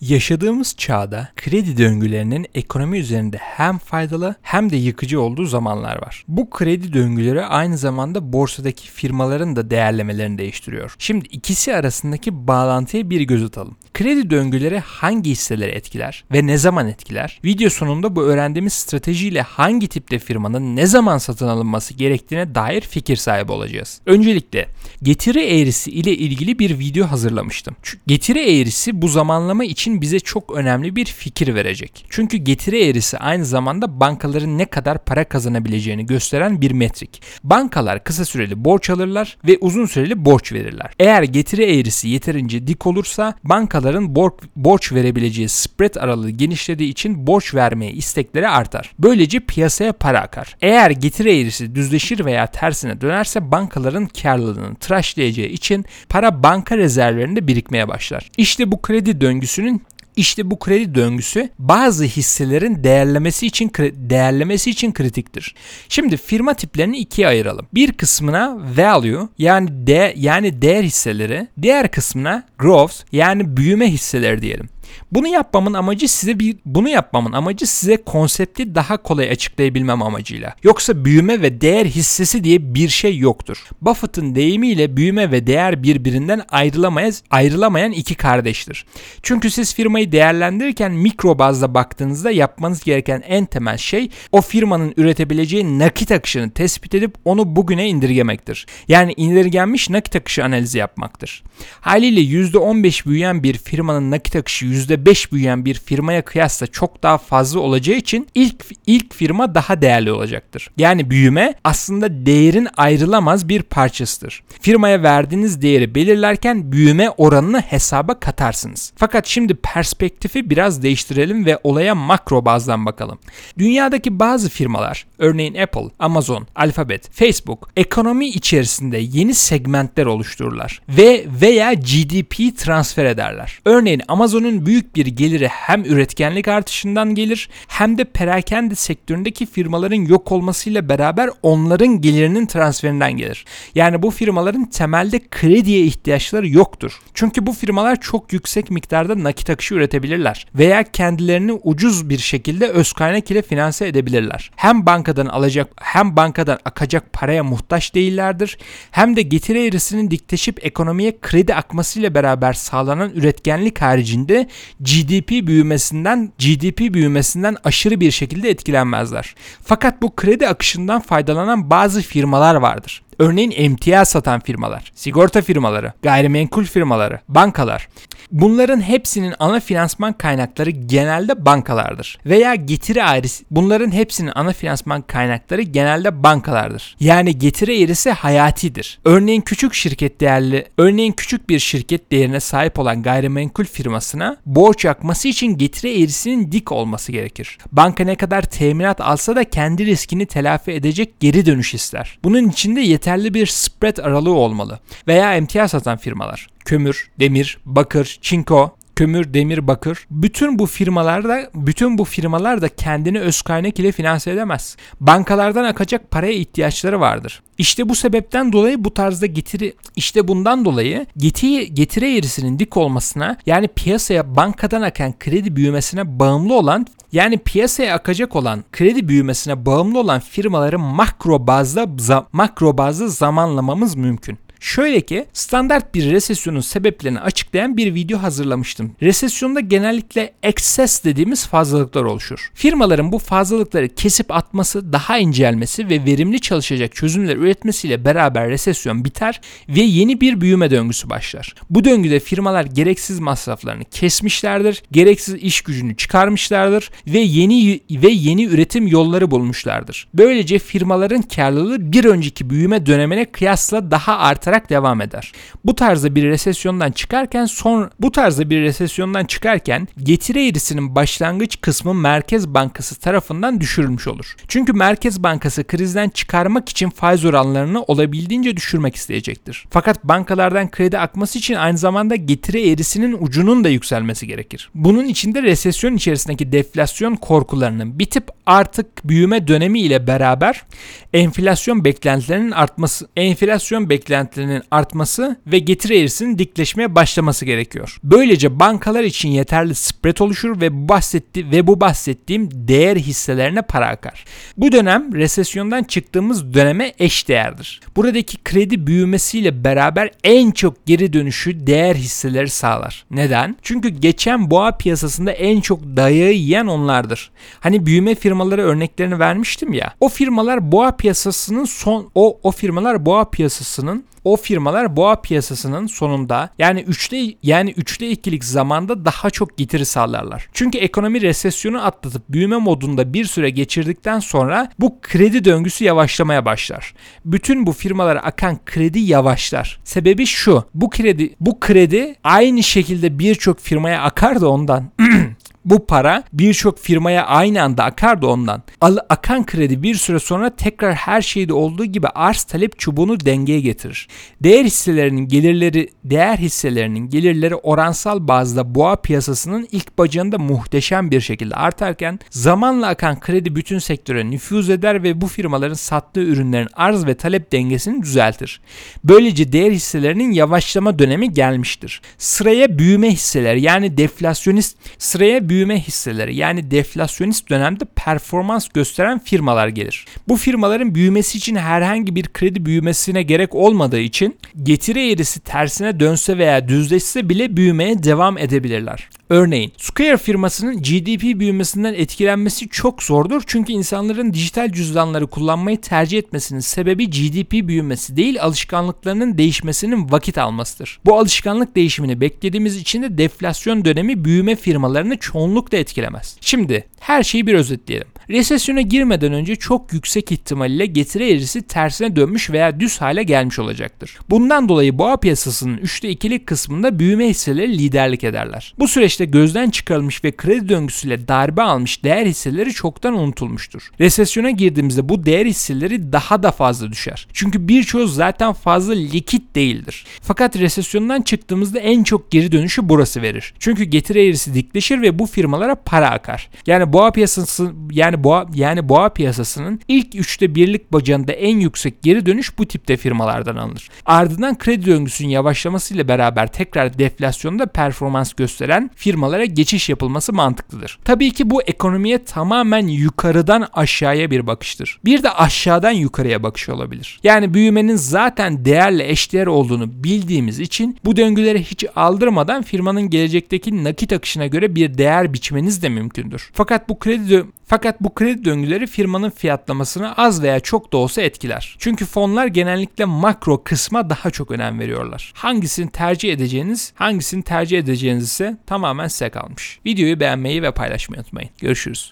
Yaşadığımız çağda kredi döngülerinin ekonomi üzerinde hem faydalı hem de yıkıcı olduğu zamanlar var. Bu kredi döngüleri aynı zamanda borsadaki firmaların da değerlemelerini değiştiriyor. Şimdi ikisi arasındaki bağlantıya bir göz atalım. Kredi döngüleri hangi hisseleri etkiler ve ne zaman etkiler? Video sonunda bu öğrendiğimiz stratejiyle hangi tipte firmanın ne zaman satın alınması gerektiğine dair fikir sahibi olacağız. Öncelikle getiri eğrisi ile ilgili bir video hazırlamıştım. Çünkü getiri eğrisi bu zamanlama için bize çok önemli bir fikir verecek. Çünkü getiri eğrisi aynı zamanda bankaların ne kadar para kazanabileceğini gösteren bir metrik. Bankalar kısa süreli borç alırlar ve uzun süreli borç verirler. Eğer getiri eğrisi yeterince dik olursa bankaların borç, borç verebileceği spread aralığı genişlediği için borç vermeye istekleri artar. Böylece piyasaya para akar. Eğer getiri eğrisi düzleşir veya tersine dönerse bankaların karlılığını tıraşlayacağı için para banka rezervlerinde birikmeye başlar. İşte bu kredi döngüsünün işte bu kredi döngüsü bazı hisselerin değerlemesi için değerlemesi için kritiktir. Şimdi firma tiplerini ikiye ayıralım. Bir kısmına value yani de yani değer hisseleri, diğer kısmına growth yani büyüme hisseleri diyelim. Bunu yapmamın amacı size bir bunu yapmamın amacı size konsepti daha kolay açıklayabilmem amacıyla. Yoksa büyüme ve değer hissesi diye bir şey yoktur. Buffett'ın deyimiyle büyüme ve değer birbirinden ayrılamayız, ayrılamayan iki kardeştir. Çünkü siz firmayı değerlendirirken mikro bazda baktığınızda yapmanız gereken en temel şey o firmanın üretebileceği nakit akışını tespit edip onu bugüne indirgemektir. Yani indirgenmiş nakit akışı analizi yapmaktır. Haliyle %15 büyüyen bir firmanın nakit akışı %5 büyüyen bir firmaya kıyasla çok daha fazla olacağı için ilk ilk firma daha değerli olacaktır. Yani büyüme aslında değerin ayrılamaz bir parçasıdır. Firmaya verdiğiniz değeri belirlerken büyüme oranını hesaba katarsınız. Fakat şimdi perspektifi biraz değiştirelim ve olaya makro bazdan bakalım. Dünyadaki bazı firmalar, örneğin Apple, Amazon, Alphabet, Facebook, ekonomi içerisinde yeni segmentler oluştururlar ve veya GDP transfer ederler. Örneğin Amazon'un büyük bir geliri hem üretkenlik artışından gelir hem de perakende sektöründeki firmaların yok olmasıyla beraber onların gelirinin transferinden gelir. Yani bu firmaların temelde krediye ihtiyaçları yoktur. Çünkü bu firmalar çok yüksek miktarda nakit akışı üretebilirler veya kendilerini ucuz bir şekilde öz kaynak ile finanse edebilirler. Hem bankadan alacak hem bankadan akacak paraya muhtaç değillerdir hem de getiri eğrisinin dikleşip ekonomiye kredi akmasıyla beraber sağlanan üretkenlik haricinde GDP büyümesinden GDP büyümesinden aşırı bir şekilde etkilenmezler. Fakat bu kredi akışından faydalanan bazı firmalar vardır. Örneğin emtia satan firmalar, sigorta firmaları, gayrimenkul firmaları, bankalar. Bunların hepsinin ana finansman kaynakları genelde bankalardır. Veya getiri ayrısı bunların hepsinin ana finansman kaynakları genelde bankalardır. Yani getiri eğrisi hayatidir. Örneğin küçük şirket değerli, örneğin küçük bir şirket değerine sahip olan gayrimenkul firmasına borç yakması için getiri eğrisinin dik olması gerekir. Banka ne kadar teminat alsa da kendi riskini telafi edecek geri dönüş ister. Bunun için de yeterli bir spread aralığı olmalı. Veya emtia satan firmalar kömür, demir, bakır, çinko, kömür, demir, bakır. Bütün bu firmalarda bütün bu firmalar da kendini öz kaynak ile finanse edemez. Bankalardan akacak paraya ihtiyaçları vardır. İşte bu sebepten dolayı bu tarzda getiri işte bundan dolayı getiri getire eğrisinin dik olmasına yani piyasaya bankadan akan kredi büyümesine bağımlı olan yani piyasaya akacak olan kredi büyümesine bağımlı olan firmaları makro bazda makro bazda zamanlamamız mümkün. Şöyle ki standart bir resesyonun sebeplerini açıklayan bir video hazırlamıştım. Resesyonda genellikle excess dediğimiz fazlalıklar oluşur. Firmaların bu fazlalıkları kesip atması, daha incelmesi ve verimli çalışacak çözümler üretmesiyle beraber resesyon biter ve yeni bir büyüme döngüsü başlar. Bu döngüde firmalar gereksiz masraflarını kesmişlerdir, gereksiz iş gücünü çıkarmışlardır ve yeni ve yeni üretim yolları bulmuşlardır. Böylece firmaların karlılığı bir önceki büyüme dönemine kıyasla daha artar artarak devam eder. Bu tarzda bir resesyondan çıkarken son bu tarzda bir resesyondan çıkarken getiri eğrisinin başlangıç kısmı Merkez Bankası tarafından düşürülmüş olur. Çünkü Merkez Bankası krizden çıkarmak için faiz oranlarını olabildiğince düşürmek isteyecektir. Fakat bankalardan kredi akması için aynı zamanda getiri eğrisinin ucunun da yükselmesi gerekir. Bunun için de resesyon içerisindeki deflasyon korkularının bitip artık büyüme dönemi ile beraber enflasyon beklentilerinin artması enflasyon beklentilerinin beklentilerinin artması ve getiri eğrisinin dikleşmeye başlaması gerekiyor. Böylece bankalar için yeterli spread oluşur ve bu bahsetti ve bu bahsettiğim değer hisselerine para akar. Bu dönem resesyondan çıktığımız döneme eş değerdir. Buradaki kredi büyümesiyle beraber en çok geri dönüşü değer hisseleri sağlar. Neden? Çünkü geçen boğa piyasasında en çok dayağı yiyen onlardır. Hani büyüme firmaları örneklerini vermiştim ya. O firmalar boğa piyasasının son o o firmalar boğa piyasasının o firmalar boğa piyasasının sonunda yani 3'te yani 3'te 2'lik zamanda daha çok getiri sağlarlar. Çünkü ekonomi resesyonu atlatıp büyüme modunda bir süre geçirdikten sonra bu kredi döngüsü yavaşlamaya başlar. Bütün bu firmalara akan kredi yavaşlar. Sebebi şu. Bu kredi bu kredi aynı şekilde birçok firmaya akar da ondan. Bu para birçok firmaya aynı anda akar da ondan. Al, akan kredi bir süre sonra tekrar her şeyde olduğu gibi arz talep çubuğunu dengeye getirir. Değer hisselerinin gelirleri, değer hisselerinin gelirleri oransal bazda boğa piyasasının ilk bacağında muhteşem bir şekilde artarken zamanla akan kredi bütün sektöre nüfuz eder ve bu firmaların sattığı ürünlerin arz ve talep dengesini düzeltir. Böylece değer hisselerinin yavaşlama dönemi gelmiştir. Sıraya büyüme hisseleri yani deflasyonist sıraya büyüme hisseleri yani deflasyonist dönemde performans gösteren firmalar gelir. Bu firmaların büyümesi için herhangi bir kredi büyümesine gerek olmadığı için getiri eğrisi tersine dönse veya düzleşse bile büyümeye devam edebilirler. Örneğin Square firmasının GDP büyümesinden etkilenmesi çok zordur çünkü insanların dijital cüzdanları kullanmayı tercih etmesinin sebebi GDP büyümesi değil alışkanlıklarının değişmesinin vakit almasıdır. Bu alışkanlık değişimini beklediğimiz için de deflasyon dönemi büyüme firmalarını çoğunlukla etkilemez. Şimdi her şeyi bir özetleyelim. Resesyona girmeden önce çok yüksek ihtimalle getiri eğrisi tersine dönmüş veya düz hale gelmiş olacaktır. Bundan dolayı boğa piyasasının 3'te 2'lik kısmında büyüme hisseleri liderlik ederler. Bu süreçte gözden çıkarılmış ve kredi döngüsüyle darbe almış değer hisseleri çoktan unutulmuştur. Resesyona girdiğimizde bu değer hisseleri daha da fazla düşer. Çünkü birçoğu zaten fazla likit değildir. Fakat resesyondan çıktığımızda en çok geri dönüşü burası verir. Çünkü getiri eğrisi dikleşir ve bu firmalara para akar. Yani boğa piyasası yani boğa yani boğa piyasasının ilk üçte birlik bacağında en yüksek geri dönüş bu tipte firmalardan alınır. Ardından kredi döngüsünün yavaşlamasıyla beraber tekrar deflasyonda performans gösteren firmalara geçiş yapılması mantıklıdır. Tabii ki bu ekonomiye tamamen yukarıdan aşağıya bir bakıştır. Bir de aşağıdan yukarıya bakış olabilir. Yani büyümenin zaten değerle eşdeğer olduğunu bildiğimiz için bu döngüleri hiç aldırmadan firmanın gelecekteki nakit akışına göre bir değer biçmeniz de mümkündür. Fakat bu kredi fakat bu kredi döngüleri firmanın fiyatlamasını az veya çok da olsa etkiler. Çünkü fonlar genellikle makro kısma daha çok önem veriyorlar. Hangisini tercih edeceğiniz, hangisini tercih edeceğiniz ise tamamen size kalmış. Videoyu beğenmeyi ve paylaşmayı unutmayın. Görüşürüz.